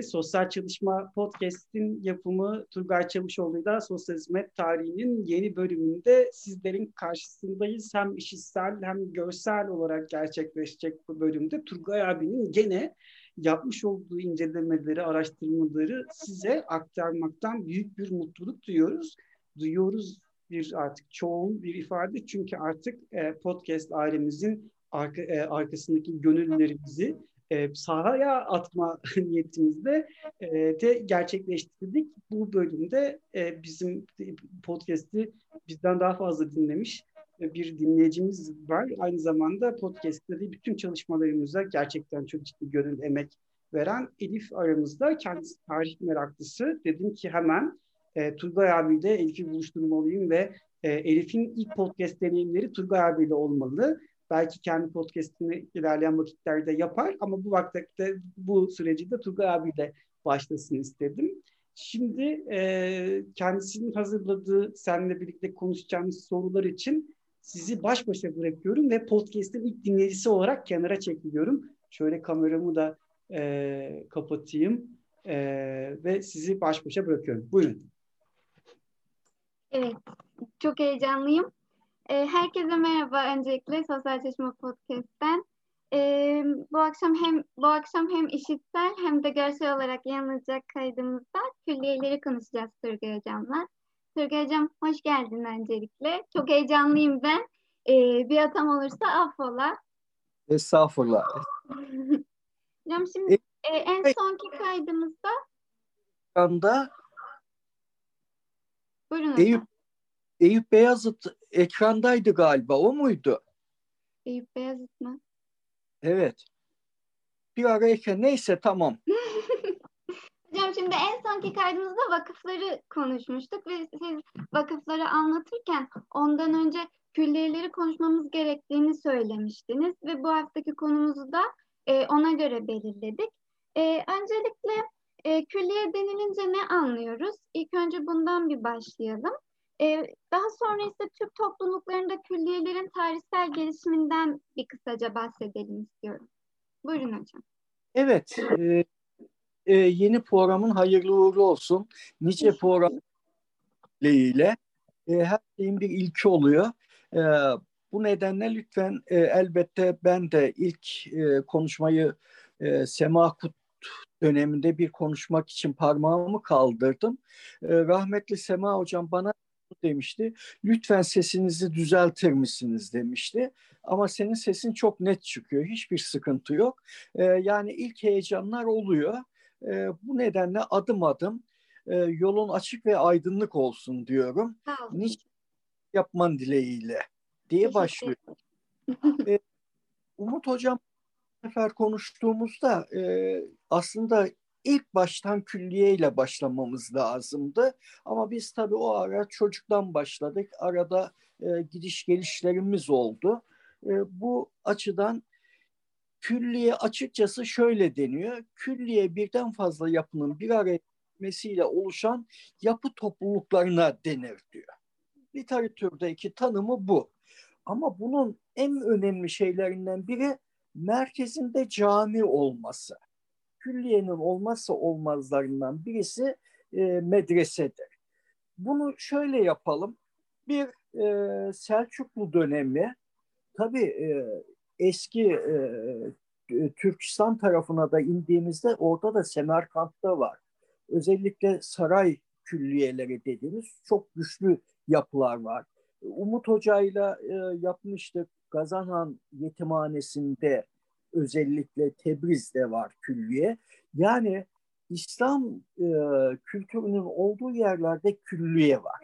Sosyal Çalışma Podcast'in yapımı Turgay Çavuşoğlu'yla Sosyal Hizmet Tarihi'nin yeni bölümünde sizlerin karşısındayız. Hem işitsel hem görsel olarak gerçekleşecek bu bölümde Turgay abinin gene yapmış olduğu incelemeleri, araştırmaları size aktarmaktan büyük bir mutluluk duyuyoruz. Duyuyoruz bir artık çoğun bir ifade çünkü artık e, podcast ailemizin arka, e, arkasındaki gönüllerimizi e, sahaya atma niyetimizde e, de gerçekleştirdik. Bu bölümde e, bizim podcast'i bizden daha fazla dinlemiş bir dinleyicimiz var. Aynı zamanda podcast'te de bütün çalışmalarımıza gerçekten çok ciddi gönül emek veren Elif aramızda. Kendisi tarih meraklısı. Dedim ki hemen e, Turgay abiyle Elif'i buluşturmalıyım ve e, Elif'in ilk podcast deneyimleri Turgay abiyle olmalı. Belki kendi podcastini ilerleyen vakitlerde yapar ama bu vakitte bu süreci de Turgay abiyle başlasın istedim. Şimdi e, kendisinin hazırladığı, seninle birlikte konuşacağımız sorular için sizi baş başa bırakıyorum ve podcast'in ilk dinleyicisi olarak kenara çekiliyorum. Şöyle kameramı da e, kapatayım e, ve sizi baş başa bırakıyorum. Buyurun. Evet, çok heyecanlıyım. E, herkese merhaba öncelikle Sosyal Çalışma Podcast'ten. E, bu akşam hem bu akşam hem işitsel hem de görsel olarak yanılacak kaydımızda külliyeleri konuşacağız Turgay Hocam'la. Turgay Hocam hoş geldin öncelikle. Çok heyecanlıyım ben. E, bir atam olursa affola. Estağfurullah. Hocam şimdi e, en sonki kaydımızda Ekranda Buyurun hocam. Eyüp, Eyüp Beyazıt ekrandaydı galiba. O muydu? Eyüp Beyazıt mı? Evet. Bir arayken neyse tamam. Hocam şimdi en sonki kaydımızda vakıfları konuşmuştuk ve siz vakıfları anlatırken ondan önce külliyeleri konuşmamız gerektiğini söylemiştiniz ve bu haftaki konumuzu da e, ona göre belirledik. E, öncelikle e, külliye denilince ne anlıyoruz? İlk önce bundan bir başlayalım. E, daha sonra ise Türk topluluklarında külliyelerin tarihsel gelişiminden bir kısaca bahsedelim istiyorum. Buyurun hocam. Evet. E, e, yeni programın hayırlı uğurlu olsun. Nice program ile e, her şeyin bir ilki oluyor. E, bu nedenle lütfen e, elbette ben de ilk e, konuşmayı e, Sema Kut döneminde bir konuşmak için parmağımı kaldırdım. E, rahmetli Sema hocam bana demişti. Lütfen sesinizi düzeltir misiniz demişti. Ama senin sesin çok net çıkıyor. Hiçbir sıkıntı yok. E, yani ilk heyecanlar oluyor. E, bu nedenle adım adım e, yolun açık ve aydınlık olsun diyorum. Nice yapman dileğiyle diye başlıyor. e, Umut Hocam sefer konuştuğumuzda e, aslında ilk baştan külliyeyle başlamamız lazımdı. Ama biz tabii o ara çocuktan başladık. Arada e, gidiş gelişlerimiz oldu. E, bu açıdan külliye açıkçası şöyle deniyor. Külliye birden fazla yapının bir araya gelmesiyle oluşan yapı topluluklarına denir diyor. Literatürdeki tanımı bu. Ama bunun en önemli şeylerinden biri merkezinde cami olması. Külliyenin olmazsa olmazlarından birisi e, medresedir. Bunu şöyle yapalım. Bir e, Selçuklu dönemi tabii e, eski e, Türkistan tarafına da indiğimizde orada da Semerkant'ta var. Özellikle saray külliyeleri dediğimiz çok güçlü yapılar var. Umut Hoca'yla e, yapmıştık. Gazanhan Yetimhanesi'nde özellikle Tebriz'de var külliye. Yani İslam e, kültürünün olduğu yerlerde külliye var.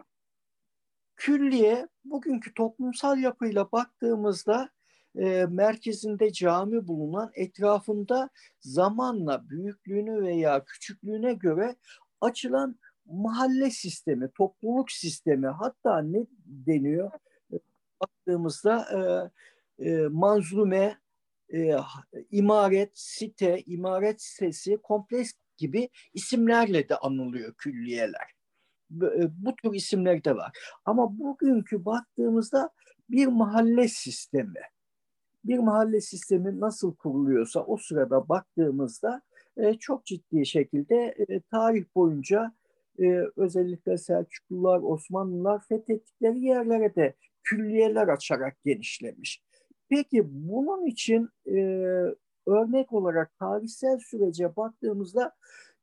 Külliye bugünkü toplumsal yapıyla baktığımızda e, merkezinde cami bulunan etrafında zamanla büyüklüğünü veya küçüklüğüne göre açılan mahalle sistemi, topluluk sistemi hatta ne deniyor baktığımızda e, e, manzume, e, imaret, site, imaret sitesi, kompleks gibi isimlerle de anılıyor külliyeler. E, bu tür isimler de var. Ama bugünkü baktığımızda bir mahalle sistemi. Bir mahalle sistemi nasıl kuruluyorsa o sırada baktığımızda e, çok ciddi şekilde e, tarih boyunca özellikle Selçuklular, Osmanlılar fethettikleri yerlere de külliyeler açarak genişlemiş. Peki bunun için e, örnek olarak tarihsel sürece baktığımızda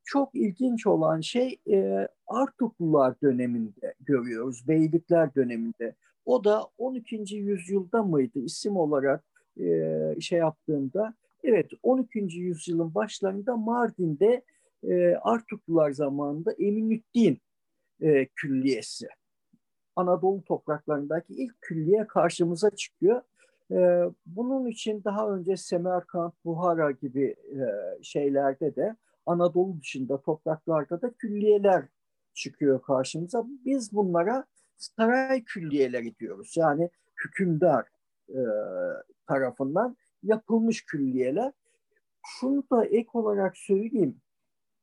çok ilginç olan şey e, Artuklular döneminde görüyoruz, Beylikler döneminde. O da 12. yüzyılda mıydı isim olarak e, şey yaptığımda? Evet 12. yüzyılın başlarında Mardin'de e, Artuklular zamanında Eminüddin e, Külliyesi. Anadolu topraklarındaki ilk külliye karşımıza çıkıyor. E, bunun için daha önce Semerkant, Buhara gibi e, şeylerde de Anadolu dışında topraklarda da külliyeler çıkıyor karşımıza. Biz bunlara saray külliyeleri diyoruz. Yani hükümdar e, tarafından yapılmış külliyeler. Şunu da ek olarak söyleyeyim.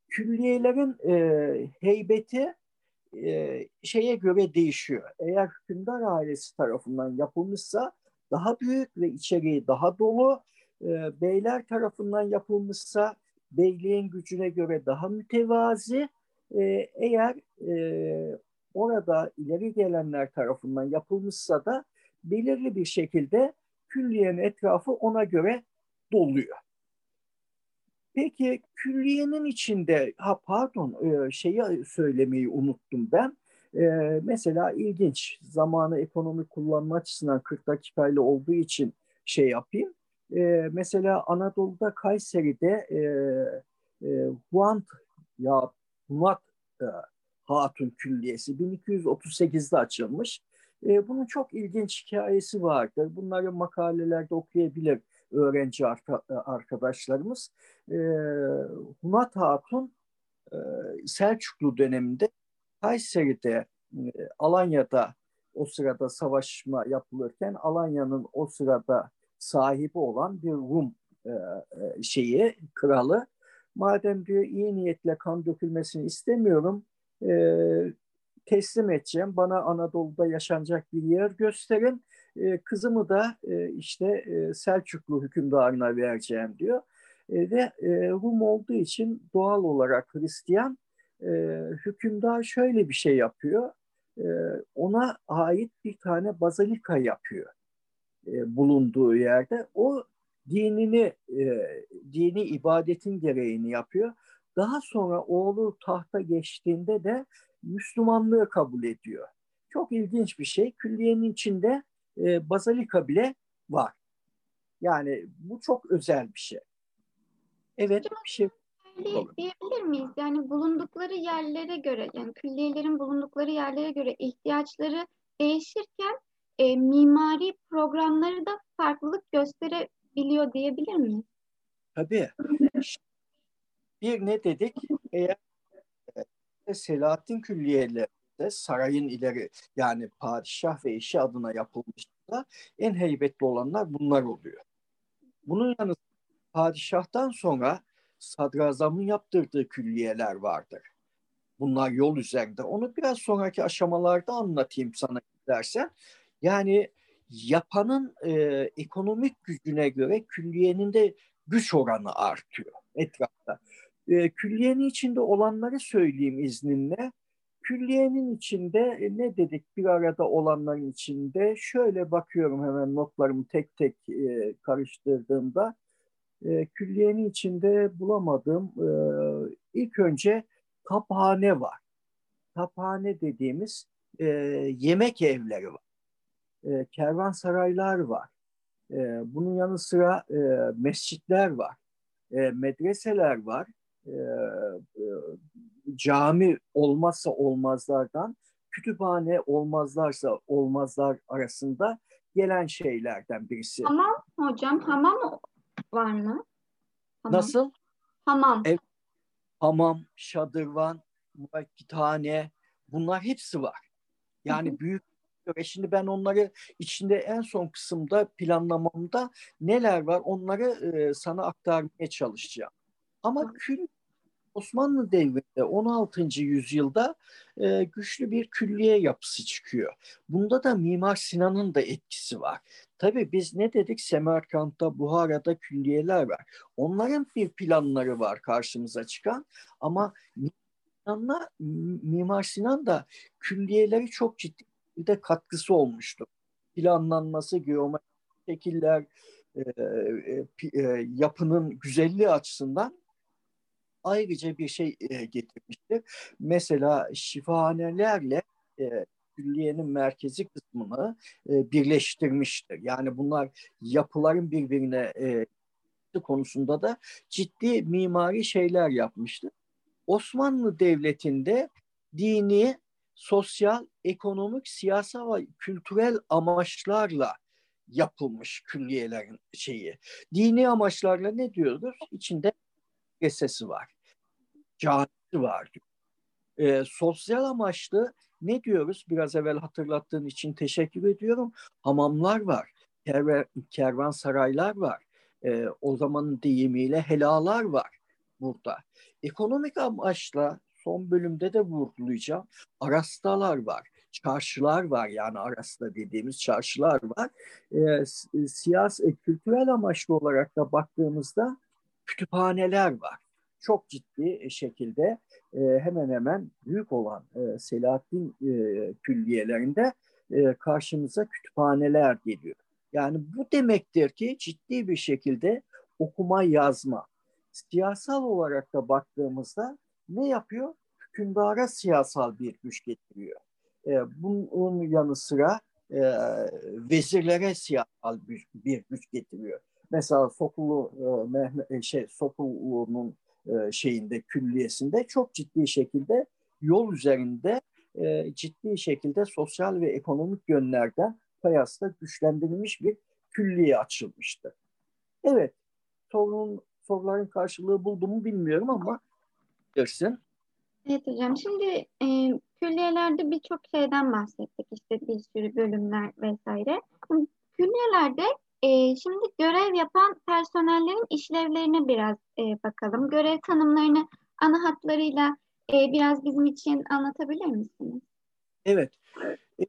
Külliyelerin e, heybeti şeye göre değişiyor. Eğer hükümdar ailesi tarafından yapılmışsa daha büyük ve içeriği daha dolu. E, beyler tarafından yapılmışsa beyliğin gücüne göre daha mütevazi. E, eğer e, orada ileri gelenler tarafından yapılmışsa da belirli bir şekilde külliyenin etrafı ona göre doluyor. Peki külliyenin içinde, ha pardon e, şeyi söylemeyi unuttum ben. E, mesela ilginç, zamanı ekonomik kullanma açısından 40 dakikayla olduğu için şey yapayım. E, mesela Anadolu'da Kayseri'de e, e, Huant ya Hunat e, Hatun Külliyesi 1238'de açılmış. E, bunun çok ilginç hikayesi vardır. Bunları makalelerde okuyabilir öğrenci arkadaşlarımız. E, Hunat Hatun e, Selçuklu döneminde Kayseri'de, e, Alanya'da o sırada savaşma yapılırken Alanya'nın o sırada sahibi olan bir Rum e, e, şeyi, kralı. Madem diyor iyi niyetle kan dökülmesini istemiyorum, teslim edeceğim. Bana Anadolu'da yaşanacak bir yer gösterin. Kızımı da işte Selçuklu hükümdarına vereceğim diyor. Ve Rum olduğu için doğal olarak Hristiyan e, hükümdar şöyle bir şey yapıyor. E, ona ait bir tane bazilika yapıyor e, bulunduğu yerde. O dinini, e, dini ibadetin gereğini yapıyor. Daha sonra oğlu tahta geçtiğinde de Müslümanlığı kabul ediyor. Çok ilginç bir şey. Külliyenin içinde e, bazalika bile var. Yani bu çok özel bir şey. Evet bir şey. Diyebilir miyiz? Yani bulundukları yerlere göre, yani külliyelerin bulundukları yerlere göre ihtiyaçları değişirken e, mimari programları da farklılık gösterebiliyor diyebilir miyiz? Tabii. Bir ne dedik? Eğer Selahattin külliyelerinde sarayın ileri yani padişah ve eşi adına yapılmışsa en heybetli olanlar bunlar oluyor. Bunun yanı padişahtan sonra sadrazamın yaptırdığı külliyeler vardır. Bunlar yol üzerinde. Onu biraz sonraki aşamalarda anlatayım sana dersen. Yani yapanın e, ekonomik gücüne göre külliyenin de güç oranı artıyor etrafta. E, külliyenin içinde olanları söyleyeyim izninle. Külliyenin içinde e, ne dedik bir arada olanların içinde şöyle bakıyorum hemen notlarımı tek tek e, karıştırdığımda e, külliyenin içinde bulamadığım e, ilk önce taphane var. Taphane dediğimiz e, yemek evleri var. E, kervansaraylar var. E, bunun yanı sıra e, mescitler var. E, medreseler var e, e, cami olmazsa olmazlardan, kütüphane olmazlarsa olmazlar arasında gelen şeylerden birisi. Hamam hocam, hamam var mı? Hamam. Nasıl? Hamam. Ev, hamam, şadırvan, müvekkithane bunlar hepsi var. Yani Hı-hı. büyük şimdi ben onları içinde en son kısımda planlamamda neler var onları e, sana aktarmaya çalışacağım. Ama kül Osmanlı devrinde 16. yüzyılda e, güçlü bir külliye yapısı çıkıyor. Bunda da Mimar Sinan'ın da etkisi var. Tabii biz ne dedik? Semerkant'ta, Buhara'da külliyeler var. Onların bir planları var karşımıza çıkan ama Sinan'la Mimar Sinan da külliyeleri çok ciddi bir de katkısı olmuştu. Planlanması, geometrik şekiller, e, e, e, yapının güzelliği açısından ayrıca bir şey e, getirmiştir. Mesela şifahanelerle e, külliyenin merkezi kısmını e, birleştirmiştir. Yani bunlar yapıların birbirine e, konusunda da ciddi mimari şeyler yapmıştır. Osmanlı Devleti'nde dini, sosyal, ekonomik, siyasal ve kültürel amaçlarla yapılmış külliyelerin şeyi. Dini amaçlarla ne diyoruz? İçinde medresesi var. Camisi var. E, sosyal amaçlı ne diyoruz? Biraz evvel hatırlattığın için teşekkür ediyorum. Hamamlar var. Kervan, kervansaraylar var. E, o zamanın deyimiyle helalar var burada. Ekonomik amaçla son bölümde de vurgulayacağım. Arastalar var, çarşılar var yani arasta dediğimiz çarşılar var. E, siyasi, kültürel amaçlı olarak da baktığımızda kütüphaneler var. Çok ciddi şekilde e, hemen hemen büyük olan e, Selahattin e, külliyelerinde e, karşımıza kütüphaneler geliyor. Yani bu demektir ki ciddi bir şekilde okuma yazma. Siyasal olarak da baktığımızda ne yapıyor? Hükümdara siyasal bir güç getiriyor. E, bunun yanı sıra e, vezirlere siyasal bir, güç getiriyor. Mesela Sokulu e, Mehmet e, şey Sokulu'nun e, şeyinde külliyesinde çok ciddi şekilde yol üzerinde e, ciddi şekilde sosyal ve ekonomik yönlerden Payas'ta güçlendirilmiş bir külliye açılmıştı. Evet, sorun, soruların karşılığı buldu mu bilmiyorum ama bilirsin. Evet hocam. Şimdi e, külliyelerde birçok şeyden bahsettik. İşte bir sürü bölümler vesaire. Külliyelerde e, şimdi görev yapan personellerin işlevlerine biraz e, bakalım. Görev tanımlarını ana hatlarıyla e, biraz bizim için anlatabilir misiniz? Evet. E,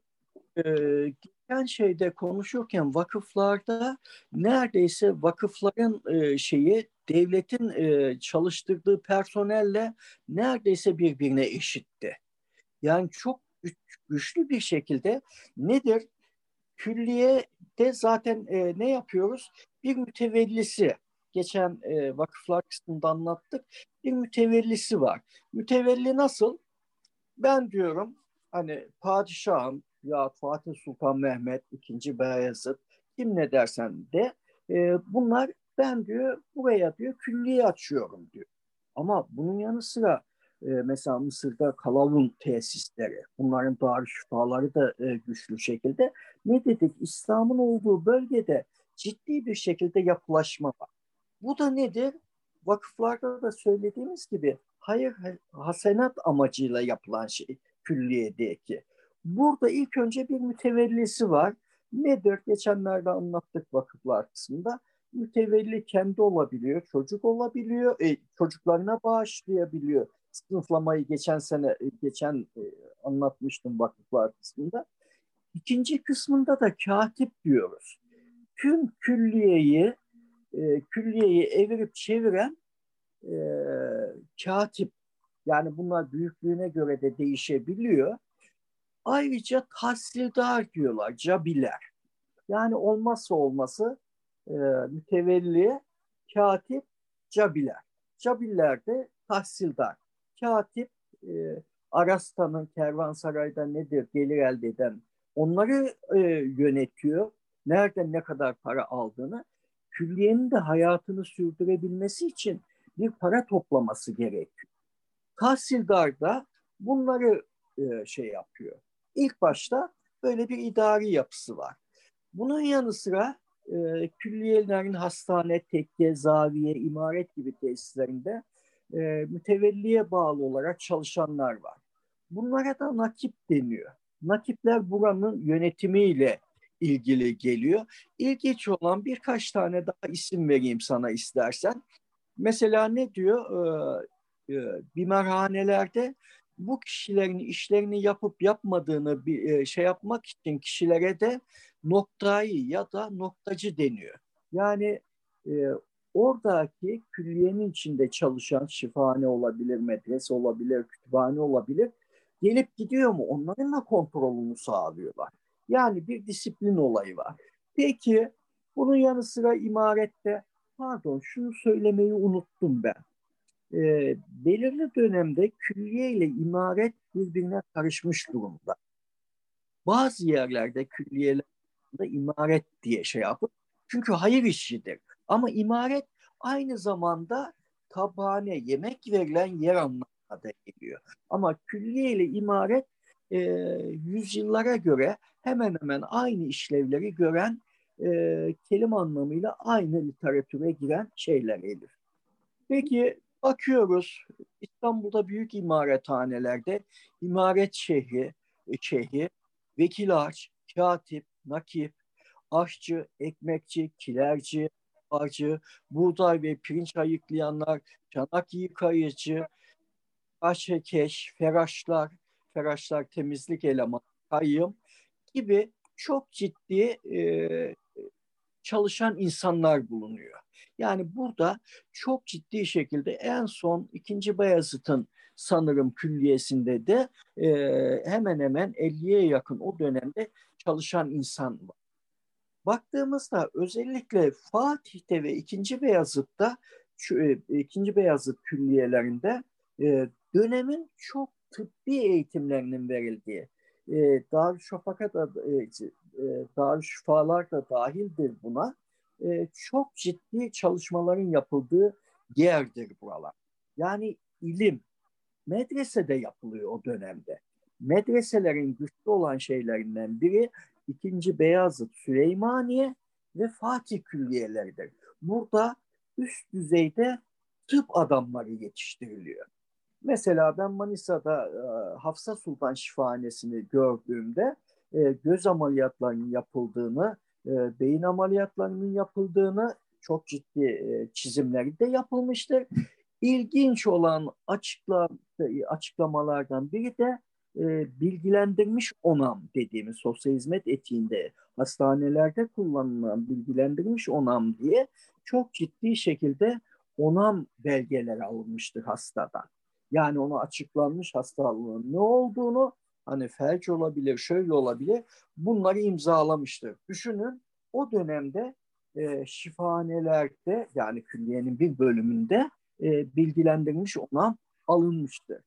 e, geçen şeyde konuşurken vakıflarda neredeyse vakıfların şeyi devletin e, çalıştırdığı personelle neredeyse birbirine eşitti. Yani çok güçlü bir şekilde nedir? Külliyede zaten e, ne yapıyoruz? Bir mütevellisi, geçen e, vakıflar kısmında anlattık. Bir mütevellisi var. Mütevelli nasıl? Ben diyorum hani padişahım ya Fatih Sultan Mehmet, ikinci Beyazıt kim ne dersen de e, bunlar ben diyor buraya diyor külliye açıyorum diyor. Ama bunun yanı sıra e, mesela Mısır'da kalavun tesisleri, bunların darüşşifaları da e, güçlü şekilde ne dedik? İslam'ın olduğu bölgede ciddi bir şekilde yapılaşma var. Bu da nedir? Vakıflarda da söylediğimiz gibi hayır hasenat amacıyla yapılan şey külliyedeki. Burada ilk önce bir mütevellisi var. Nedir? Geçenlerde anlattık vakıflar kısmında. Mütevelli kendi olabiliyor, çocuk olabiliyor, e, çocuklarına bağışlayabiliyor. Sınıflamayı geçen sene, e, geçen e, anlatmıştım vakıflar kısmında. İkinci kısmında da katip diyoruz. Tüm külliyeyi, e, külliyeyi evirip çeviren e, katip. Yani bunlar büyüklüğüne göre de değişebiliyor. Ayrıca tahsildar diyorlar, cabiler. Yani olmazsa olması e, mütevelli, katip, cabiler. Cabiller de tahsildar. Katip e, Arastan'ın kervansarayda nedir gelir elde eden onları e, yönetiyor. Nereden ne kadar para aldığını. Külliyenin de hayatını sürdürebilmesi için bir para toplaması gerekiyor. Tahsildar da bunları e, şey yapıyor. İlk başta böyle bir idari yapısı var. Bunun yanı sıra e, külliyelerin hastane, tekke, zaviye, imaret gibi tesislerinde e, mütevelliye bağlı olarak çalışanlar var. Bunlara da nakip deniyor. Nakipler buranın yönetimiyle ilgili geliyor. İlginç olan birkaç tane daha isim vereyim sana istersen. Mesela ne diyor? Ee, e, bimerhanelerde bu kişilerin işlerini yapıp yapmadığını bir e, şey yapmak için kişilere de noktayı ya da noktacı deniyor. Yani e, oradaki külliyenin içinde çalışan şifahane olabilir, medrese olabilir, kütüphane olabilir. Gelip gidiyor mu? Onların da kontrolünü sağlıyorlar. Yani bir disiplin olayı var. Peki bunun yanı sıra imarette pardon şunu söylemeyi unuttum ben. E, belirli dönemde külliye ile imaret birbirine karışmış durumda. Bazı yerlerde külliyelerde imaret diye şey yapıp çünkü hayır işidir. Ama imaret aynı zamanda tabhane, yemek verilen yer anlamına da geliyor. Ama külliye ile imaret e, yüzyıllara göre hemen hemen aynı işlevleri gören e, kelime anlamıyla aynı literatüre giren şeyler Elif. Peki bakıyoruz İstanbul'da büyük imarethanelerde imaret şehri, e, şehri, vekil ağaç, katip, nakip, aşçı, ekmekçi, kilerci, harcı, buğday ve pirinç ayıklayanlar, çanak yıkayıcı, aşekeş, feraşlar, feraşlar temizlik elemanı, kayyım gibi çok ciddi e, çalışan insanlar bulunuyor. Yani burada çok ciddi şekilde en son ikinci Bayezid'in sanırım külliyesinde de e, hemen hemen 50'ye yakın o dönemde çalışan insan var. Baktığımızda özellikle Fatih'te ve ikinci Beyazıt'ta şu, e, ikinci Beyazıt külliyelerinde e, dönemin çok tıbbi eğitimlerinin verildiği, e, Darüşşafaka da Darüşşifalar da dahildir buna. Çok ciddi çalışmaların yapıldığı yerdir buralar. Yani ilim medresede yapılıyor o dönemde. Medreselerin güçlü olan şeylerinden biri ikinci Beyazıt, Süleymaniye ve Fatih külliyeleridir. Burada üst düzeyde tıp adamları yetiştiriliyor. Mesela ben Manisa'da e, Hafsa Sultan Şifahanesi'ni gördüğümde e, göz ameliyatlarının yapıldığını, e, beyin ameliyatlarının yapıldığını çok ciddi e, çizimleri de yapılmıştır. İlginç olan açıkla, açıklamalardan biri de e, bilgilendirmiş onam dediğimiz sosyal hizmet etiğinde hastanelerde kullanılan bilgilendirmiş onam diye çok ciddi şekilde onam belgeleri alınmıştır hastadan. Yani ona açıklanmış hastalığın ne olduğunu hani felç olabilir, şöyle olabilir bunları imzalamıştır. Düşünün o dönemde e, şifahanelerde yani külliyenin bir bölümünde e, bilgilendirilmiş onam alınmıştır.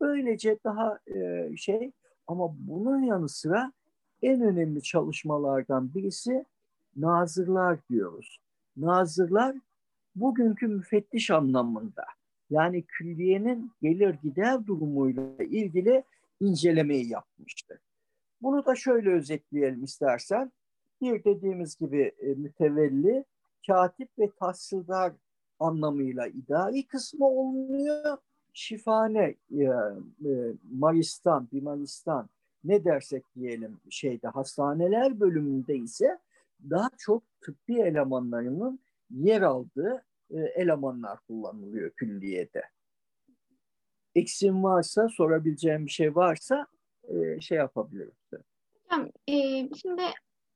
Böylece daha e, şey ama bunun yanı sıra en önemli çalışmalardan birisi nazırlar diyoruz. Nazırlar bugünkü müfettiş anlamında yani külliyenin gelir gider durumuyla ilgili incelemeyi yapmıştır. Bunu da şöyle özetleyelim istersen. Bir dediğimiz gibi e, mütevelli, katip ve tahsildar anlamıyla idari kısmı olunuyor şifane e, e, Maristan, Bimaristan ne dersek diyelim şeyde hastaneler bölümünde ise daha çok tıbbi elemanlarının yer aldığı e, elemanlar kullanılıyor külliyede. Eksim varsa, sorabileceğim bir şey varsa e, şey yapabilirim. Hocam, e, şimdi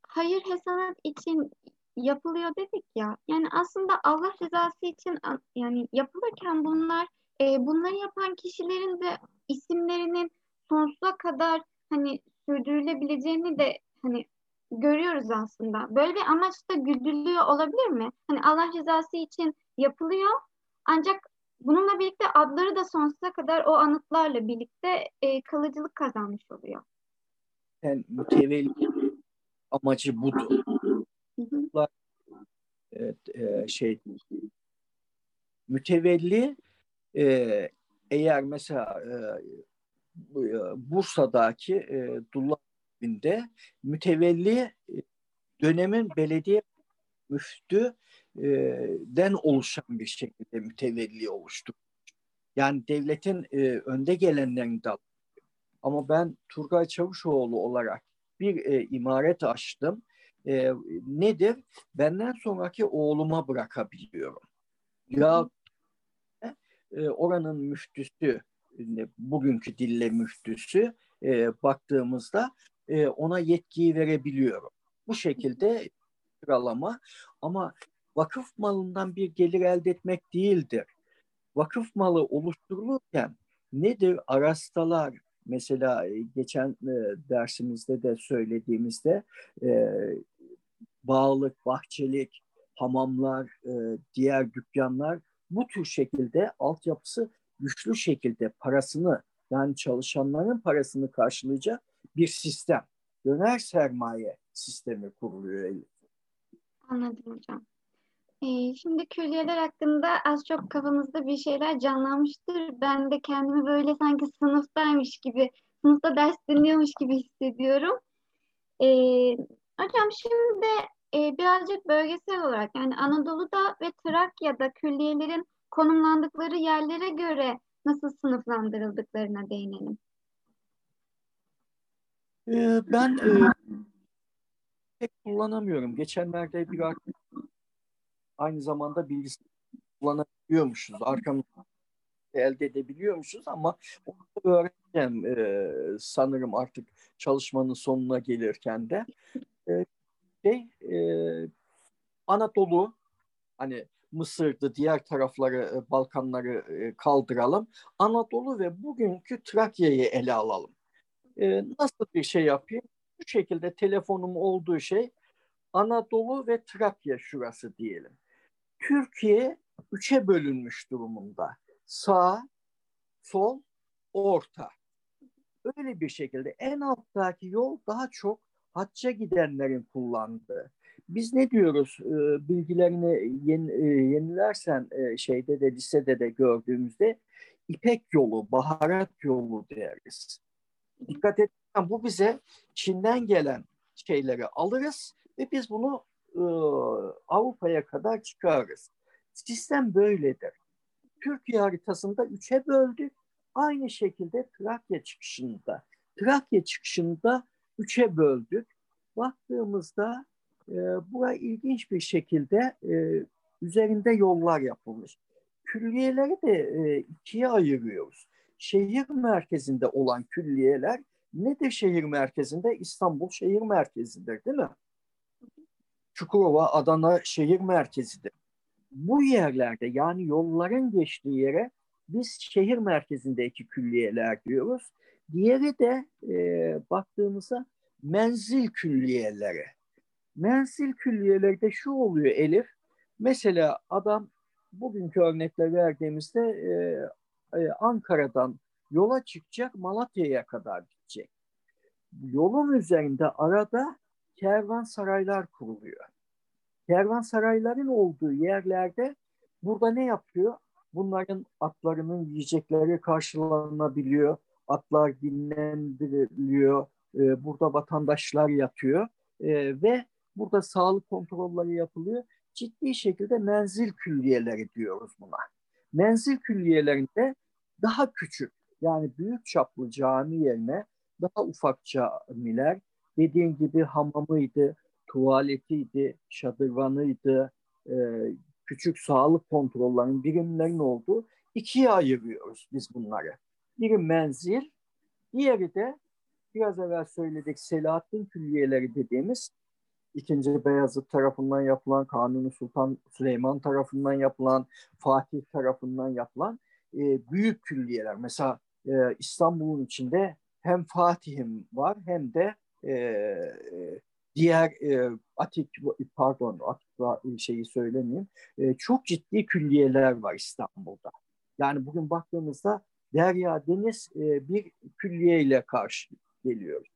hayır hesanat için yapılıyor dedik ya. Yani aslında Allah rızası için yani yapılırken bunlar e, bunları yapan kişilerin de isimlerinin sonsuza kadar hani sürdürülebileceğini de hani görüyoruz aslında. Böyle bir amaçta güdülüyor olabilir mi? Hani Allah rızası için yapılıyor ancak bununla birlikte adları da sonsuza kadar o anıtlarla birlikte e, kalıcılık kazanmış oluyor. Yani mütevelli amacı budur. Evet, e, şey mütevelli e, eğer mesela e, e Bursa'daki e, Dullah evinde mütevelli e, dönemin belediye müftü e, den oluşan bir şekilde mütevelli oluştu. Yani devletin e, önde gelenlerinden ama ben Turgay Çavuşoğlu olarak bir e, imaret açtım. E, nedir? Benden sonraki oğluma bırakabiliyorum. Ya e, oranın müftüsü bugünkü dille müftüsü e, baktığımızda e, ona yetkiyi verebiliyorum. Bu şekilde sıralama ama vakıf malından bir gelir elde etmek değildir. Vakıf malı oluşturulurken nedir? Arastalar mesela e, geçen e, dersimizde de söylediğimizde e, bağlık, bahçelik, hamamlar, e, diğer dükkanlar bu tür şekilde altyapısı güçlü şekilde parasını yani çalışanların parasını karşılayacak bir sistem. Döner sermaye sistemi kuruluyor. Anladım hocam. Ee, şimdi külliyeler hakkında az çok kafamızda bir şeyler canlanmıştır. Ben de kendimi böyle sanki sınıftaymış gibi, sınıfta ders dinliyormuş gibi hissediyorum. Ee, hocam şimdi e, birazcık bölgesel olarak yani Anadolu'da ve Trakya'da külliyelerin konumlandıkları yerlere göre nasıl sınıflandırıldıklarına değinelim. Ee, ben e, pek kullanamıyorum. Geçenlerde bir aynı zamanda bilgisayar kullanabiliyormuşuz. Arkamızda elde edebiliyormuşuz ama onu öğreneceğim e, sanırım artık çalışmanın sonuna gelirken de. E, şey, e, Anadolu hani Mısır'dı, diğer tarafları, e, Balkanları e, kaldıralım. Anadolu ve bugünkü Trakya'yı ele alalım. E, nasıl bir şey yapayım? Bu şekilde telefonum olduğu şey Anadolu ve Trakya şurası diyelim. Türkiye üçe bölünmüş durumunda. Sağ, sol, orta. Öyle bir şekilde en alttaki yol daha çok hacca gidenlerin kullandığı. Biz ne diyoruz? E, bilgilerini e, yenilersen e, şeyde de lisede de gördüğümüzde İpek yolu, baharat yolu deriz. Dikkat et, bu bize Çin'den gelen şeyleri alırız ve biz bunu e, Avrupa'ya kadar çıkarırız. Sistem böyledir. Türkiye haritasında üçe böldük. Aynı şekilde Trakya çıkışında. Trakya çıkışında üçe böldük. Baktığımızda e, bura ilginç bir şekilde e, üzerinde yollar yapılmış. Külliyeleri de e, ikiye ayırıyoruz. Şehir merkezinde olan külliyeler ne de şehir merkezinde? İstanbul şehir merkezidir değil mi? Çukurova, Adana şehir merkezidir. Bu yerlerde yani yolların geçtiği yere biz şehir merkezindeki külliyeler diyoruz. Diğeri de e, baktığımızda menzil külliyeleri. Menzil külliyelerde şu oluyor Elif. Mesela adam bugünkü örnekle verdiğimizde e, e, Ankara'dan yola çıkacak Malatya'ya kadar gidecek. Yolun üzerinde arada kervansaraylar kuruluyor. Kervansarayların olduğu yerlerde burada ne yapıyor? Bunların atlarının yiyecekleri karşılanabiliyor. Atlar dinlendiriliyor. Ee, burada vatandaşlar yatıyor. Ee, ve burada sağlık kontrolleri yapılıyor. Ciddi şekilde menzil külliyeleri diyoruz buna. Menzil külliyelerinde daha küçük yani büyük çaplı cami yerine daha ufak camiler dediğin gibi hamamıydı, tuvaletiydi, şadırvanıydı, e, küçük sağlık kontrollerinin birimlerin olduğu ikiye ayırıyoruz biz bunları. Biri menzil, diğeri de biraz evvel söyledik Selahattin külliyeleri dediğimiz ikinci Beyazıt tarafından yapılan, Kanuni Sultan Süleyman tarafından yapılan, Fatih tarafından yapılan e, büyük külliyeler. Mesela e, İstanbul'un içinde hem Fatih'im var hem de e, diğer e, atik pardon atik şeyi söylemeyeyim e, çok ciddi külliyeler var İstanbul'da. Yani bugün baktığımızda Derya Deniz e, bir külliye ile karşı geliyor.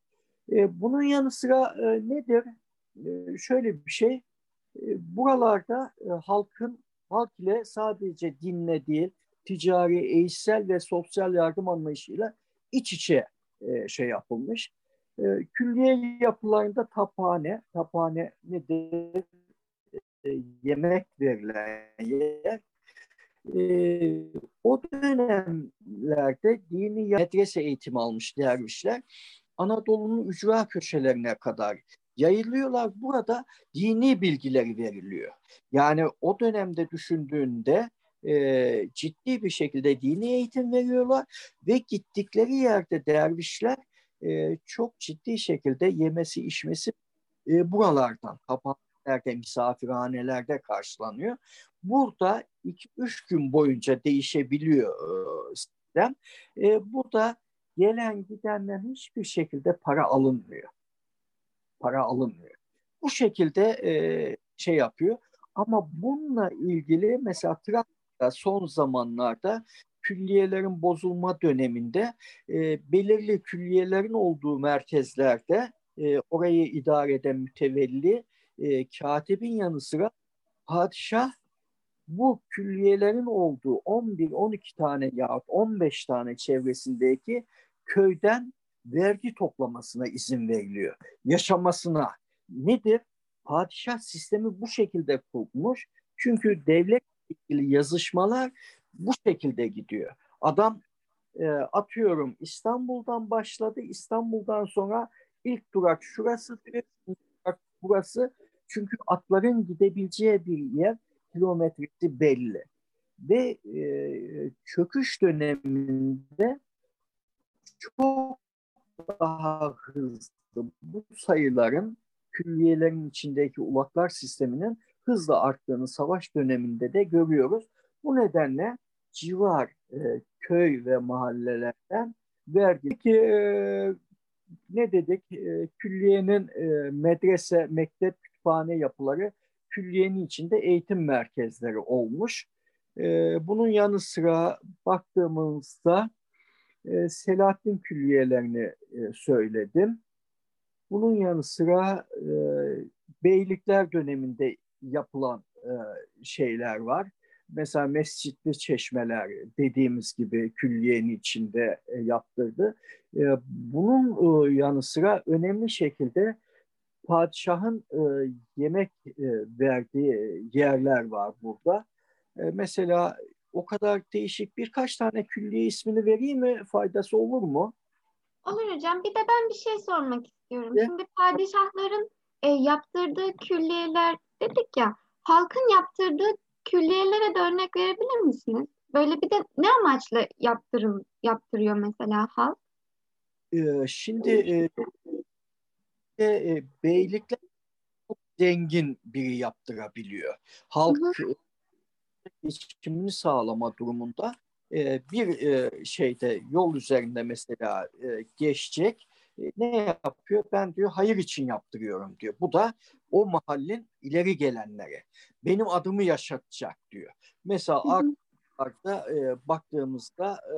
E, bunun yanı sıra e, nedir? E, şöyle bir şey. E, buralarda e, halkın halk ile sadece dinle değil ticari, eğitsel ve sosyal yardım anlayışıyla iç içe e, şey yapılmış. E, külliye yapılarında taphane, taphane nedir? E, yemek verilen yer. E, o dönemlerde dini medrese eğitimi almış dervişler Anadolu'nun ücra köşelerine kadar yayılıyorlar. Burada dini bilgileri veriliyor. Yani o dönemde düşündüğünde e, ciddi bir şekilde dini eğitim veriyorlar ve gittikleri yerde dervişler e, çok ciddi şekilde yemesi içmesi e, buralardan, kapanelerde, misafirhanelerde karşılanıyor. Burada 2-3 gün boyunca değişebiliyor sistem. E, burada gelen gidenden hiçbir şekilde para alınmıyor. Para alınmıyor. Bu şekilde e, şey yapıyor. Ama bununla ilgili mesela Trakya'da son zamanlarda külliyelerin bozulma döneminde e, belirli külliyelerin olduğu merkezlerde e, orayı idare eden mütevelli e, katibin yanı sıra padişah bu külliyelerin olduğu 11-12 tane yahut 15 tane çevresindeki köyden vergi toplamasına izin veriliyor. Yaşamasına. Nedir? Padişah sistemi bu şekilde kurmuş. Çünkü devlet ilgili yazışmalar bu şekilde gidiyor. Adam e, atıyorum İstanbul'dan başladı. İstanbul'dan sonra ilk durak şurası, burası. Çünkü atların gidebileceği bir yer kilometresi belli. Ve e, çöküş döneminde çok daha hızlı bu sayıların külliyelerin içindeki ulaklar sisteminin hızla arttığını savaş döneminde de görüyoruz. Bu nedenle civar e, köy ve mahallelerden vergi. Peki e, ne dedik? E, külliyenin e, medrese, mektep, kütüphane yapıları külliyenin içinde eğitim merkezleri olmuş. E, bunun yanı sıra baktığımızda e, Selahattin külliyelerini e, söyledim. Bunun yanı sıra e, beylikler döneminde yapılan e, şeyler var. Mesela mescitli çeşmeler dediğimiz gibi külliyenin içinde e, yaptırdı. E, bunun e, yanı sıra önemli şekilde padişahın yemek verdiği yerler var burada. Mesela o kadar değişik birkaç tane külliye ismini vereyim mi? Faydası olur mu? Olur hocam. Bir de ben bir şey sormak istiyorum. Ne? Şimdi padişahların e, yaptırdığı külliyeler dedik ya. Halkın yaptırdığı külliyelere de örnek verebilir misiniz? Böyle bir de ne amaçla yaptırıl, yaptırıyor mesela halk? Ee, şimdi e, e, beylikler çok zengin biri yaptırabiliyor. Halk hı hı. geçimini sağlama durumunda e, bir e, şeyde yol üzerinde mesela e, geçecek ne yapıyor? Ben diyor hayır için yaptırıyorum diyor. Bu da o mahallin ileri gelenleri. Benim adımı yaşatacak diyor. Mesela Art'ta e, baktığımızda e,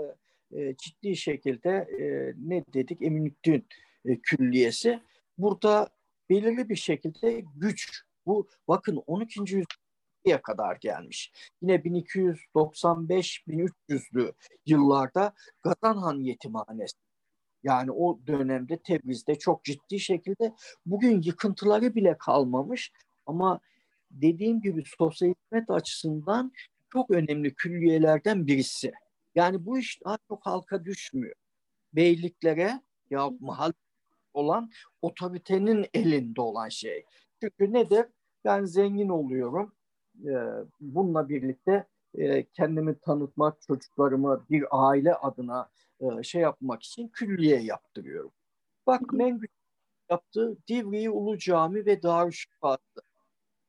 e, ciddi şekilde e, ne dedik Eminüddin e, Külliyesi. Burada belirli bir şekilde güç. Bu bakın 12. yüzyıla kadar gelmiş. Yine 1295-1300'lü yıllarda Gazanhan Yetimhanesi yani o dönemde Tebriz'de çok ciddi şekilde bugün yıkıntıları bile kalmamış ama dediğim gibi sosyal hizmet açısından çok önemli külliyelerden birisi. Yani bu iş daha çok halka düşmüyor. Beyliklere ya mahal olan otoritenin elinde olan şey. Çünkü nedir? Ben zengin oluyorum. Ee, bununla birlikte e, kendimi tanıtmak, çocuklarımı bir aile adına e, şey yapmak için külliye yaptırıyorum. Bak Mengü yaptığı Divriği Ulu Cami ve Darüşşafaka.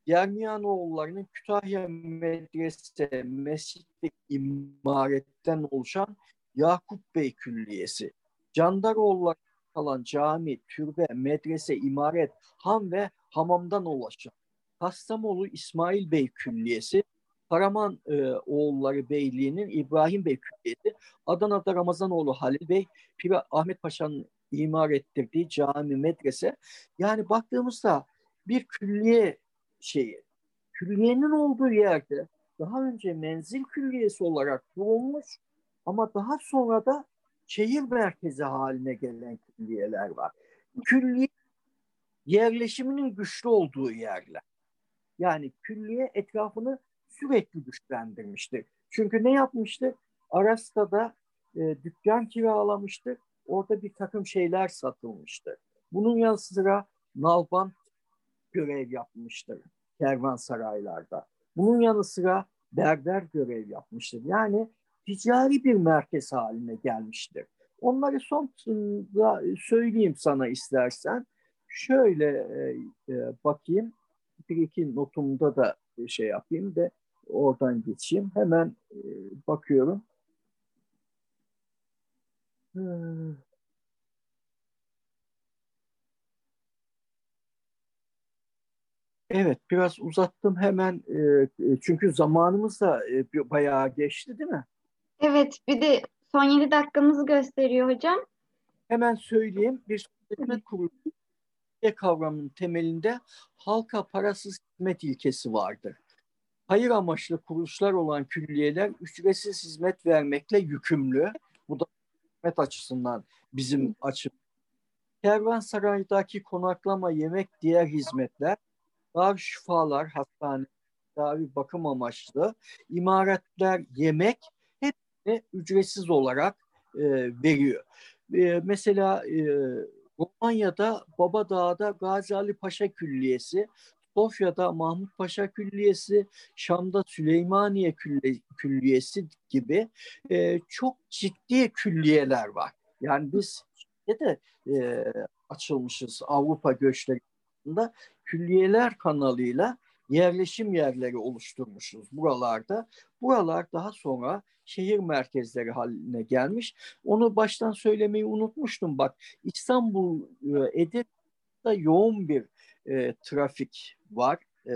Yermiyanoğullarının Kütahya Medrese Mescid ve imaretten oluşan Yakup Bey Külliyesi. Candaroğulları kalan cami, türbe, medrese, imaret, ham ve hamamdan ulaşan Kastamonu İsmail Bey Külliyesi Karaman e, oğulları Beyliği'nin İbrahim Bey Külliyeti, Adana'da Ramazanoğlu Halil Bey, Piri Ahmet Paşa'nın imar ettirdiği cami, medrese. Yani baktığımızda bir külliye şeyi, külliyenin olduğu yerde daha önce menzil külliyesi olarak kurulmuş ama daha sonra da şehir merkezi haline gelen külliyeler var. Külliye yerleşiminin güçlü olduğu yerler. Yani külliye etrafını sürekli güçlendirmiştir. Çünkü ne yapmıştı? Arasta'da e, dükkan kiralamıştı. Orada bir takım şeyler satılmıştı. Bunun yanı sıra nalbant görev yapmıştır kervansaraylarda. Bunun yanı sıra berber görev yapmıştır. Yani ticari bir merkez haline gelmiştir. Onları son söyleyeyim sana istersen. Şöyle e, e, bakayım. Bir iki notumda da şey yapayım da oradan geçeyim. Hemen e, bakıyorum. Hmm. Evet, biraz uzattım hemen e, çünkü zamanımız da e, bayağı geçti değil mi? Evet, bir de son 7 dakikamızı gösteriyor hocam. Hemen söyleyeyim, bir hizmet kurulu kavramının temelinde halka parasız hizmet ilkesi vardır. Hayır amaçlı kuruluşlar olan külliyeler ücretsiz hizmet vermekle yükümlü. Bu da hizmet açısından bizim açımız. Kervansaray'daki konaklama, yemek, diğer hizmetler dar şifalar, hastane, tedavi bakım amaçlı, imaretler, yemek hepsini ücretsiz olarak e, veriyor. E, mesela e, Romanya'da Babadağ'da Gazi Ali Paşa Külliyesi, Sofya'da Mahmut Paşa Külliyesi, Şam'da Süleymaniye Külliyesi gibi e, çok ciddi külliyeler var. Yani biz de e, açılmışız Avrupa göçlerinde külliyeler kanalıyla yerleşim yerleri oluşturmuşuz buralarda. Buralar daha sonra şehir merkezleri haline gelmiş. Onu baştan söylemeyi unutmuştum. Bak İstanbul e, Edirne'de yoğun bir e, trafik var. E,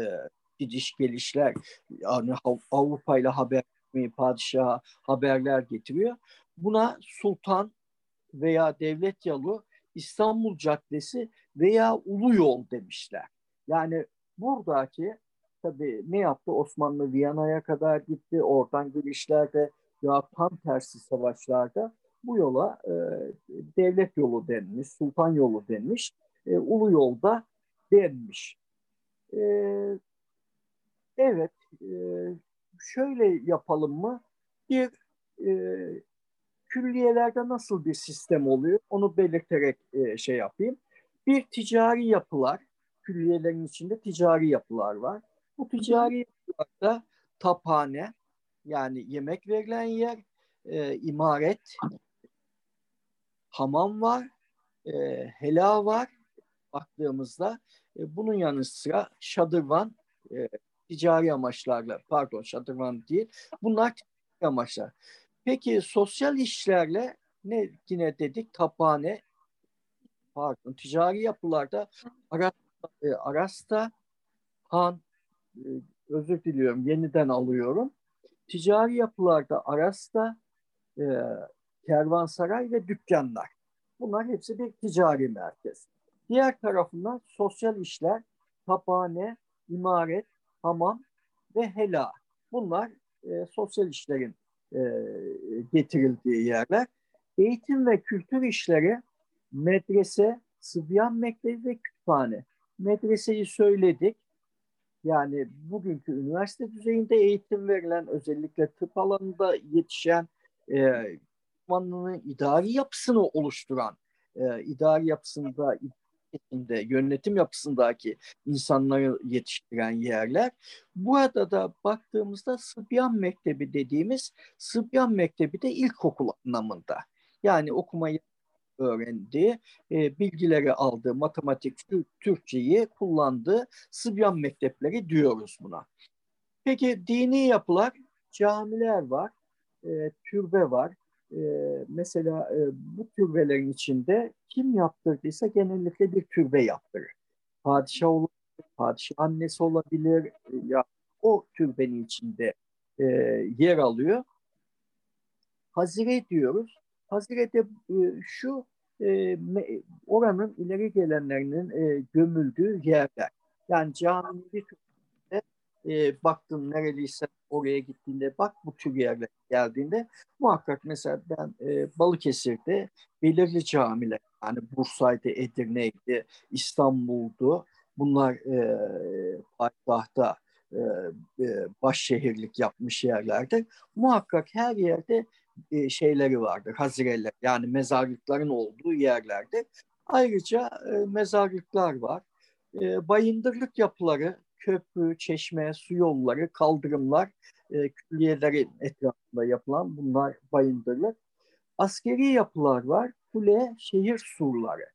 gidiş gelişler yani Avrupa ile haber padişaha haberler getiriyor. Buna sultan veya devlet yolu İstanbul Caddesi veya Ulu Yol demişler. Yani buradaki tabii ne yaptı? Osmanlı Viyana'ya kadar gitti. Oradan girişlerde ya tam tersi savaşlarda bu yola e, devlet yolu denmiş, sultan yolu denmiş, e, ulu yolda denmiş. E, evet, e, şöyle yapalım mı? Bir e, külliyelerde nasıl bir sistem oluyor? Onu belirterek e, şey yapayım. Bir ticari yapılar, külliyelerin içinde ticari yapılar var. Bu ticari yapılarda taphane yani yemek verilen yer, e, imaret, hamam var, e, hela var baktığımızda. E, bunun yanı sıra şadırvan e, ticari amaçlarla, pardon şadırvan değil, bunlar ticari amaçlar. Peki sosyal işlerle ne yine dedik taphane, pardon ticari yapılarda Arasta, e, Arasta Han, e, özür diliyorum yeniden alıyorum. Ticari yapılarda Arasta, kervansaray ve dükkanlar. Bunlar hepsi bir ticari merkez. Diğer tarafından sosyal işler, taphane, imaret, hamam ve hela. Bunlar e, sosyal işlerin e, getirildiği yerler. Eğitim ve kültür işleri medrese, Sıbyan Mektebi ve kütüphane. Medreseyi söyledik. Yani bugünkü üniversite düzeyinde eğitim verilen özellikle tıp alanında yetişen e, idari yapısını oluşturan, e, idari yapısında içinde yönetim yapısındaki insanları yetiştiren yerler. Burada da baktığımızda Sıbyan Mektebi dediğimiz Sıbyan Mektebi de ilkokul anlamında. Yani okumayı öğrendiği, e, bilgileri aldığı matematik, Türkçeyi kullandığı Sıbyan mektepleri diyoruz buna. Peki dini yapılar, camiler var, e, türbe var. E, mesela e, bu türbelerin içinde kim yaptırdıysa genellikle bir türbe yaptırır. Padişah olabilir, padişah annesi olabilir. E, ya o türbenin içinde e, yer alıyor. Hazire diyoruz. Hazire'de e, şu e, oranın ileri gelenlerinin e, gömüldüğü yerler. Yani caminin bir e, baktın nereliyse oraya gittiğinde bak bu tür yerler geldiğinde muhakkak mesela ben e, Balıkesir'de belirli camiler yani Bursa'ydı, Edirne'ydi, İstanbul'du. Bunlar e, payitahta e, e, başşehirlik yapmış yerlerde. Muhakkak her yerde e, şeyleri vardır, hazireler yani mezarlıkların olduğu yerlerde. Ayrıca e, mezarlıklar var. E, bayındırlık yapıları köprü, çeşme, su yolları, kaldırımlar, e, külliyelerin etrafında yapılan bunlar bayındırlar. Askeri yapılar var, kule, şehir surları.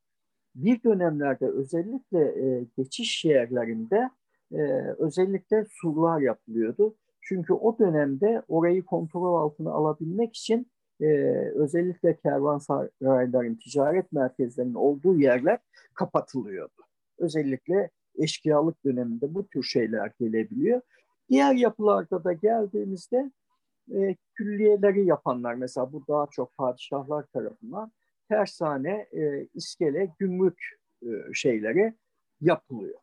Bir dönemlerde özellikle e, geçiş yerlerinde e, özellikle surlar yapılıyordu. Çünkü o dönemde orayı kontrol altına alabilmek için e, özellikle kervansarayların, ticaret merkezlerinin olduğu yerler kapatılıyordu. Özellikle eşkıyalık döneminde bu tür şeyler gelebiliyor. Diğer yapılarda da geldiğimizde e, külliyeleri yapanlar mesela bu daha çok padişahlar tarafından tersane, e, iskele, gümrük e, şeyleri yapılıyor.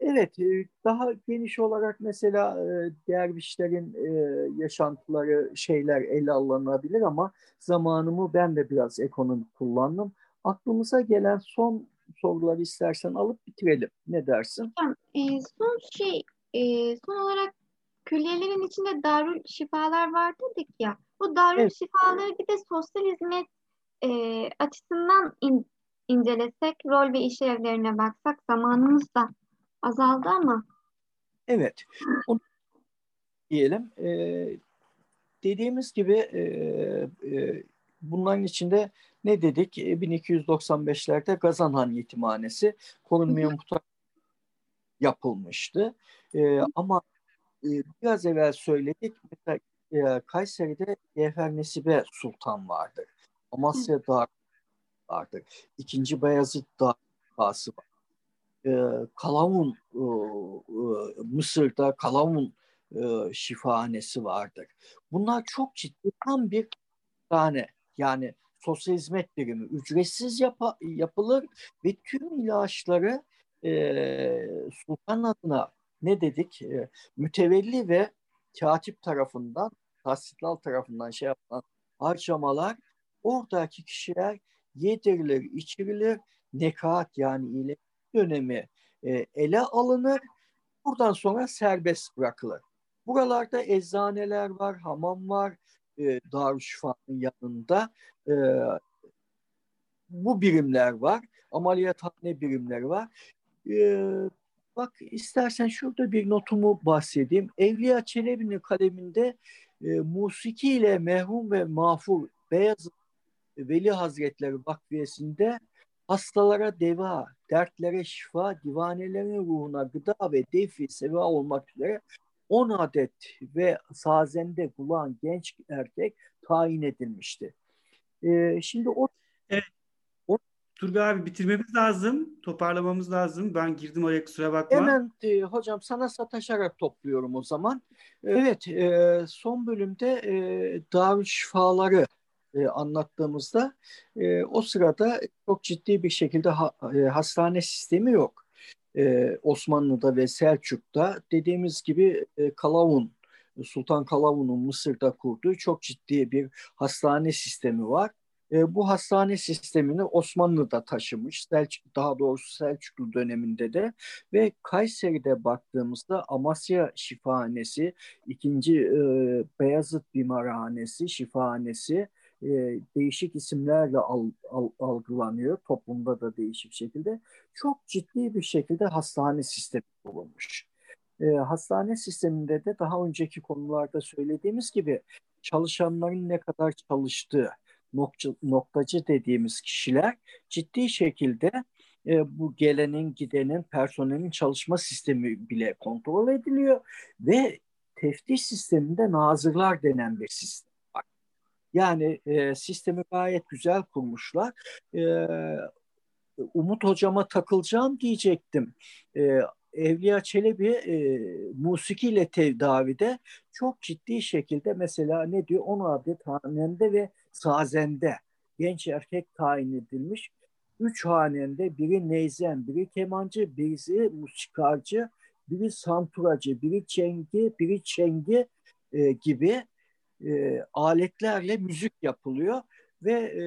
Evet, e, daha geniş olarak mesela e, dervişlerin e, yaşantıları şeyler ele alınabilir ama zamanımı ben de biraz ekonomik kullandım. Aklımıza gelen son soruları istersen alıp bitirelim. Ne dersin? E, son şey, e, son olarak külliyelerin içinde darül şifalar var dedik ya. Bu darül evet. şifaları bir de sosyal hizmet e, açısından in, incelesek, rol ve işlevlerine baksak zamanımız da azaldı ama. Evet. Onu diyelim. E, dediğimiz gibi e, e, bunların içinde ne dedik? 1295'lerde e, Gazanhan Yetimhanesi korunmaya muhtaç yapılmıştı. E, ama e, biraz evvel söyledik. Mesela e, Kayseri'de Gevher Nesibe Sultan vardır. Amasya Dağ vardır. İkinci Bayezid Dağısı var. E, Kalavun e, e, Mısır'da Kalavun e, şifahanesi vardır. Bunlar çok ciddi tam bir tane yani sosyal hizmet birimi ücretsiz yap yapılır ve tüm ilaçları e, sultan adına ne dedik e, mütevelli ve katip tarafından tahsitler tarafından şey yapılan harcamalar oradaki kişiler yedirilir, içirilir, nekat yani ile dönemi e, ele alınır. Buradan sonra serbest bırakılır. Buralarda eczaneler var, hamam var, e, Darüşşifa'nın yanında e, bu birimler var. Ameliyathane birimleri var. E, bak istersen şurada bir notumu bahsedeyim. Evliya Çelebi'nin kaleminde e, musiki ile mehrum ve mağfur Beyazıt Veli Hazretleri Vakfiyesi'nde hastalara deva, dertlere şifa, divanelerin ruhuna gıda ve defi seva olmak üzere 10 adet ve sazende kulağın genç erkek tayin edilmişti. Ee, şimdi o evet. o Turgay abi bitirmemiz lazım. Toparlamamız lazım. Ben girdim oraya kusura bakma. Hemen e, hocam sana sataşarak topluyorum o zaman. Evet e, son bölümde e, Darüşşifaları e, anlattığımızda e, o sırada çok ciddi bir şekilde ha, e, hastane sistemi yok e, Osmanlı'da ve Selçuk'ta dediğimiz gibi e, Kalavun, Sultan Kalavun'un Mısır'da kurduğu çok ciddi bir hastane sistemi var. E, bu hastane sistemini Osmanlı'da taşımış, Selçuk, daha doğrusu Selçuklu döneminde de ve Kayseri'de baktığımızda Amasya Şifahanesi, ikinci e, Beyazıt Bimarhanesi, Şifahanesi, e, değişik isimlerle al, al, algılanıyor. Toplumda da değişik şekilde. Çok ciddi bir şekilde hastane sistemi kurulmuş. E, hastane sisteminde de daha önceki konularda söylediğimiz gibi çalışanların ne kadar çalıştığı, nokta, noktacı dediğimiz kişiler ciddi şekilde e, bu gelenin, gidenin, personelin çalışma sistemi bile kontrol ediliyor ve teftiş sisteminde nazırlar denen bir sistem yani e, sistemi gayet güzel kurmuşlar. E, Umut hocama takılacağım diyecektim. E, Evliya Çelebi e, musikiyle tedavide çok ciddi şekilde mesela ne diyor 10 adet hanende ve sazende genç erkek tayin edilmiş. Üç hanende biri neyzen, biri kemancı, birisi musikarcı, biri santuracı, biri çengi, biri çengi e, gibi e, aletlerle müzik yapılıyor ve e,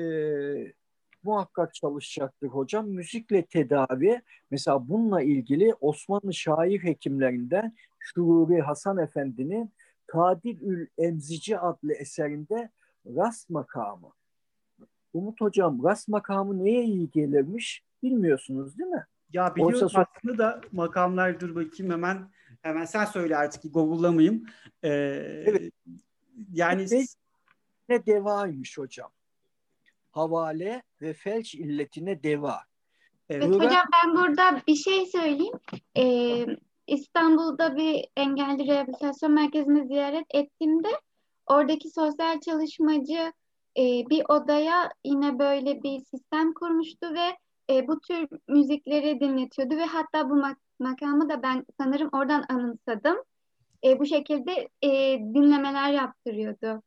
muhakkak çalışacaktır hocam. Müzikle tedavi mesela bununla ilgili Osmanlı şair hekimlerinden Şururi Hasan Efendi'nin Tadilül Emzici adlı eserinde rast makamı. Umut hocam rast makamı neye iyi gelirmiş bilmiyorsunuz değil mi? Ya biliyorum Oysa aslında da makamlar dur bakayım hemen hemen sen söyle artık Google'lamayayım. Ee, evet. Yani ne devaymış hocam. Havale ve felç illetine deva. Evet, evet hocam ben burada bir şey söyleyeyim. Ee, İstanbul'da bir engelli rehabilitasyon merkezini ziyaret ettiğimde oradaki sosyal çalışmacı e, bir odaya yine böyle bir sistem kurmuştu ve e, bu tür müzikleri dinletiyordu ve hatta bu mak- makamı da ben sanırım oradan anımsadım. E, bu şekilde e, dinlemeler yaptırıyordu.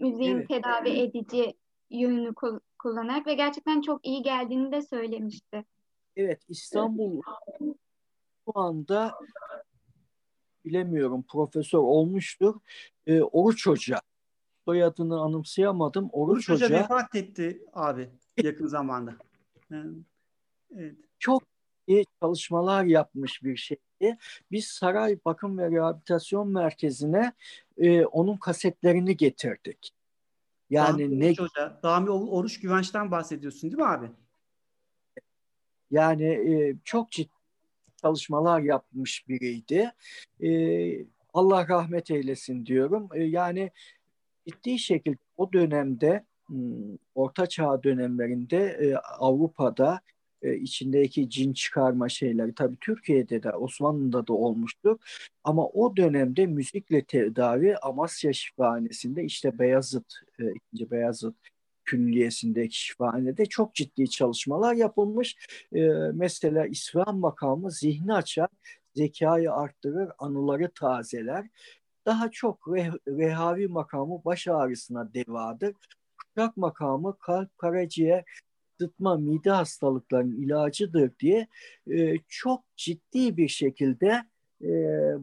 Müziğin evet. tedavi edici yönünü kul- kullanarak ve gerçekten çok iyi geldiğini de söylemişti. Evet İstanbul şu anda bilemiyorum profesör olmuştur. E, Oruç Hoca soyadını anımsayamadım. Oruç, Oruç Hoca, Hoca vefat etti abi yakın zamanda. Evet. Çok çalışmalar yapmış bir şeydi. Biz Saray Bakım ve Rehabilitasyon Merkezi'ne e, onun kasetlerini getirdik. Yani Dami ne Hoca, Dami Oruç Güvenç'ten bahsediyorsun değil mi abi? Yani e, çok ciddi çalışmalar yapmış biriydi. E, Allah rahmet eylesin diyorum. E, yani ciddi şekilde o dönemde hmm, Orta Çağ dönemlerinde e, Avrupa'da e, içindeki cin çıkarma şeyleri tabii Türkiye'de de Osmanlı'da da olmuştu. Ama o dönemde müzikle tedavi Amasya Şifahanesi'nde işte Beyazıt, e, ikinci Beyazıt Külliyesi'ndeki şifahanede çok ciddi çalışmalar yapılmış. E, mesela İsfahan makamı zihni açar, zekayı arttırır, anıları tazeler. Daha çok reh rehavi makamı baş ağrısına devadır. Kuşak makamı kalp, karaciğer, sıtma, mide hastalıklarının ilacıdır diye e, çok ciddi bir şekilde e,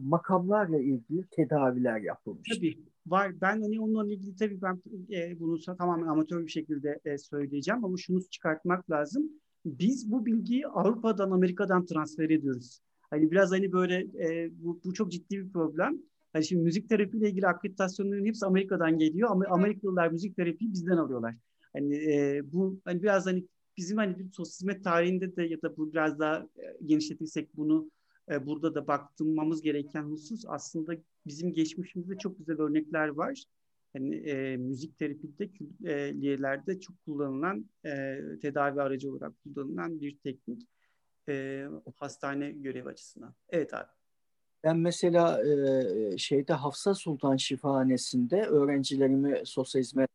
makamlarla ilgili tedaviler yapılmış. Tabii var. Ben hani onunla ilgili tabii ben e, bunu tamamen amatör bir şekilde e, söyleyeceğim ama şunu çıkartmak lazım. Biz bu bilgiyi Avrupa'dan, Amerika'dan transfer ediyoruz. Hani biraz hani böyle e, bu, bu çok ciddi bir problem. Hani şimdi müzik terapiyle ilgili akreditasyonların hepsi Amerika'dan geliyor ama Amerikalılar müzik terapiyi bizden alıyorlar. Hani e, bu hani biraz hani bizim hani bir sosyal hizmet tarihinde de ya da bu biraz daha e, genişletirsek bunu e, burada da baktırmamız gereken husus aslında bizim geçmişimizde çok güzel örnekler var. Hani e, müzik terapide külliyelerde çok kullanılan e, tedavi aracı olarak kullanılan bir teknik e, hastane görevi açısından. Evet abi. Ben mesela e, şeyde Hafsa Sultan Şifahanesi'nde öğrencilerimi sosyal hizmet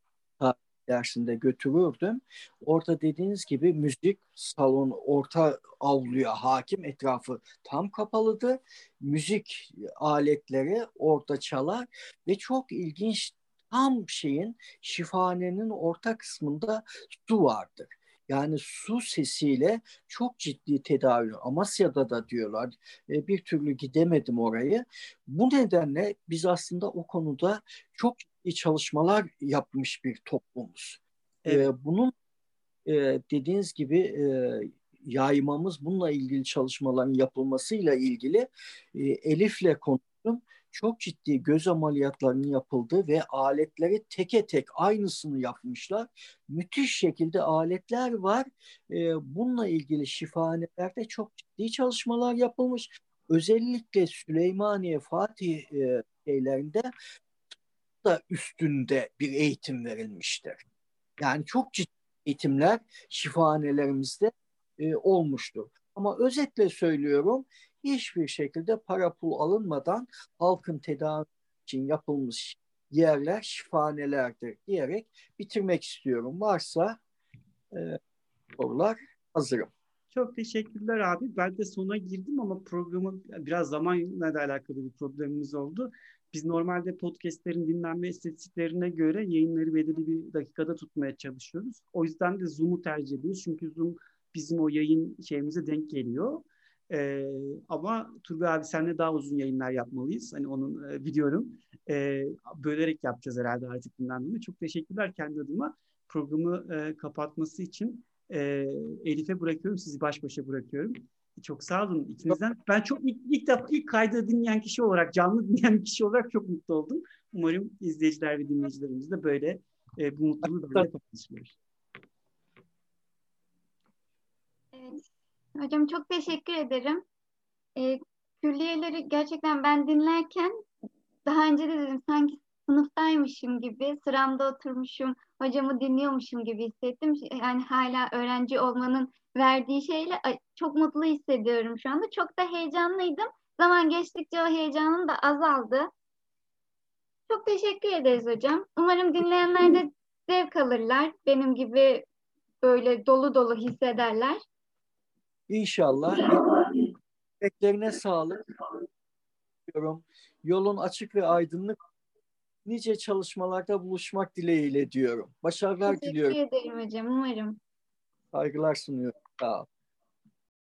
dersinde götürürdüm. Orada dediğiniz gibi müzik salon orta avluya hakim etrafı tam kapalıdır. Müzik aletleri orada çalar ve çok ilginç tam şeyin şifahanenin orta kısmında su vardır. Yani su sesiyle çok ciddi tedavi. Amasya'da da diyorlar. E, bir türlü gidemedim orayı. Bu nedenle biz aslında o konuda çok çalışmalar yapmış bir toplumuz. Evet. E, bunun e, dediğiniz gibi e, yaymamız, bununla ilgili çalışmaların yapılmasıyla ilgili e, Elif'le konuştum çok ciddi göz ameliyatlarının yapıldığı ve aletleri teke tek aynısını yapmışlar. Müthiş şekilde aletler var. E, bununla ilgili şifahanelerde çok ciddi çalışmalar yapılmış. Özellikle Süleymaniye Fatih e, şeylerinde da üstünde bir eğitim verilmiştir. Yani çok ciddi eğitimler şifahanelerimizde e, olmuştur. Ama özetle söylüyorum hiçbir şekilde para pul alınmadan halkın tedavi için yapılmış yerler şifahanelerdir diyerek bitirmek istiyorum. Varsa e, sorular hazırım. Çok teşekkürler abi. Ben de sona girdim ama programın biraz zamanla da alakalı bir problemimiz oldu. Biz normalde podcastlerin dinlenme istatistiklerine göre yayınları belirli bir dakikada tutmaya çalışıyoruz. O yüzden de Zoom'u tercih ediyoruz. Çünkü Zoom bizim o yayın şeyimize denk geliyor. E, ama Turgay abi senle daha uzun yayınlar yapmalıyız. Hani onun e, biliyorum. E, bölerek yapacağız herhalde artık bundan. Çok teşekkürler kendi adıma. Programı e, kapatması için e, Elif'e bırakıyorum. Sizi baş başa bırakıyorum. Çok sağ olun ikinizden. Ben çok ilk, ilk defa ilk kaydı dinleyen kişi olarak, canlı dinleyen kişi olarak çok mutlu oldum. Umarım izleyiciler ve dinleyicilerimiz de böyle e, bu mutluluğu böyle paylaşırlar. Evet. Hocam çok teşekkür ederim. E, külliyeleri gerçekten ben dinlerken daha önce de dedim sanki sınıftaymışım gibi, sıramda oturmuşum, hocamı dinliyormuşum gibi hissettim. Yani hala öğrenci olmanın verdiği şeyle çok mutlu hissediyorum şu anda. Çok da heyecanlıydım. Zaman geçtikçe o heyecanım da azaldı. Çok teşekkür ederiz hocam. Umarım dinleyenler de zevk alırlar. Benim gibi böyle dolu dolu hissederler. İnşallah. Beklerine sağlık. Yolun açık ve aydınlık. Nice çalışmalarda buluşmak dileğiyle diyorum. Başarılar Teşekkür diliyorum. ederim hocam. Umarım. Saygılar sunuyorum. Sağ ol.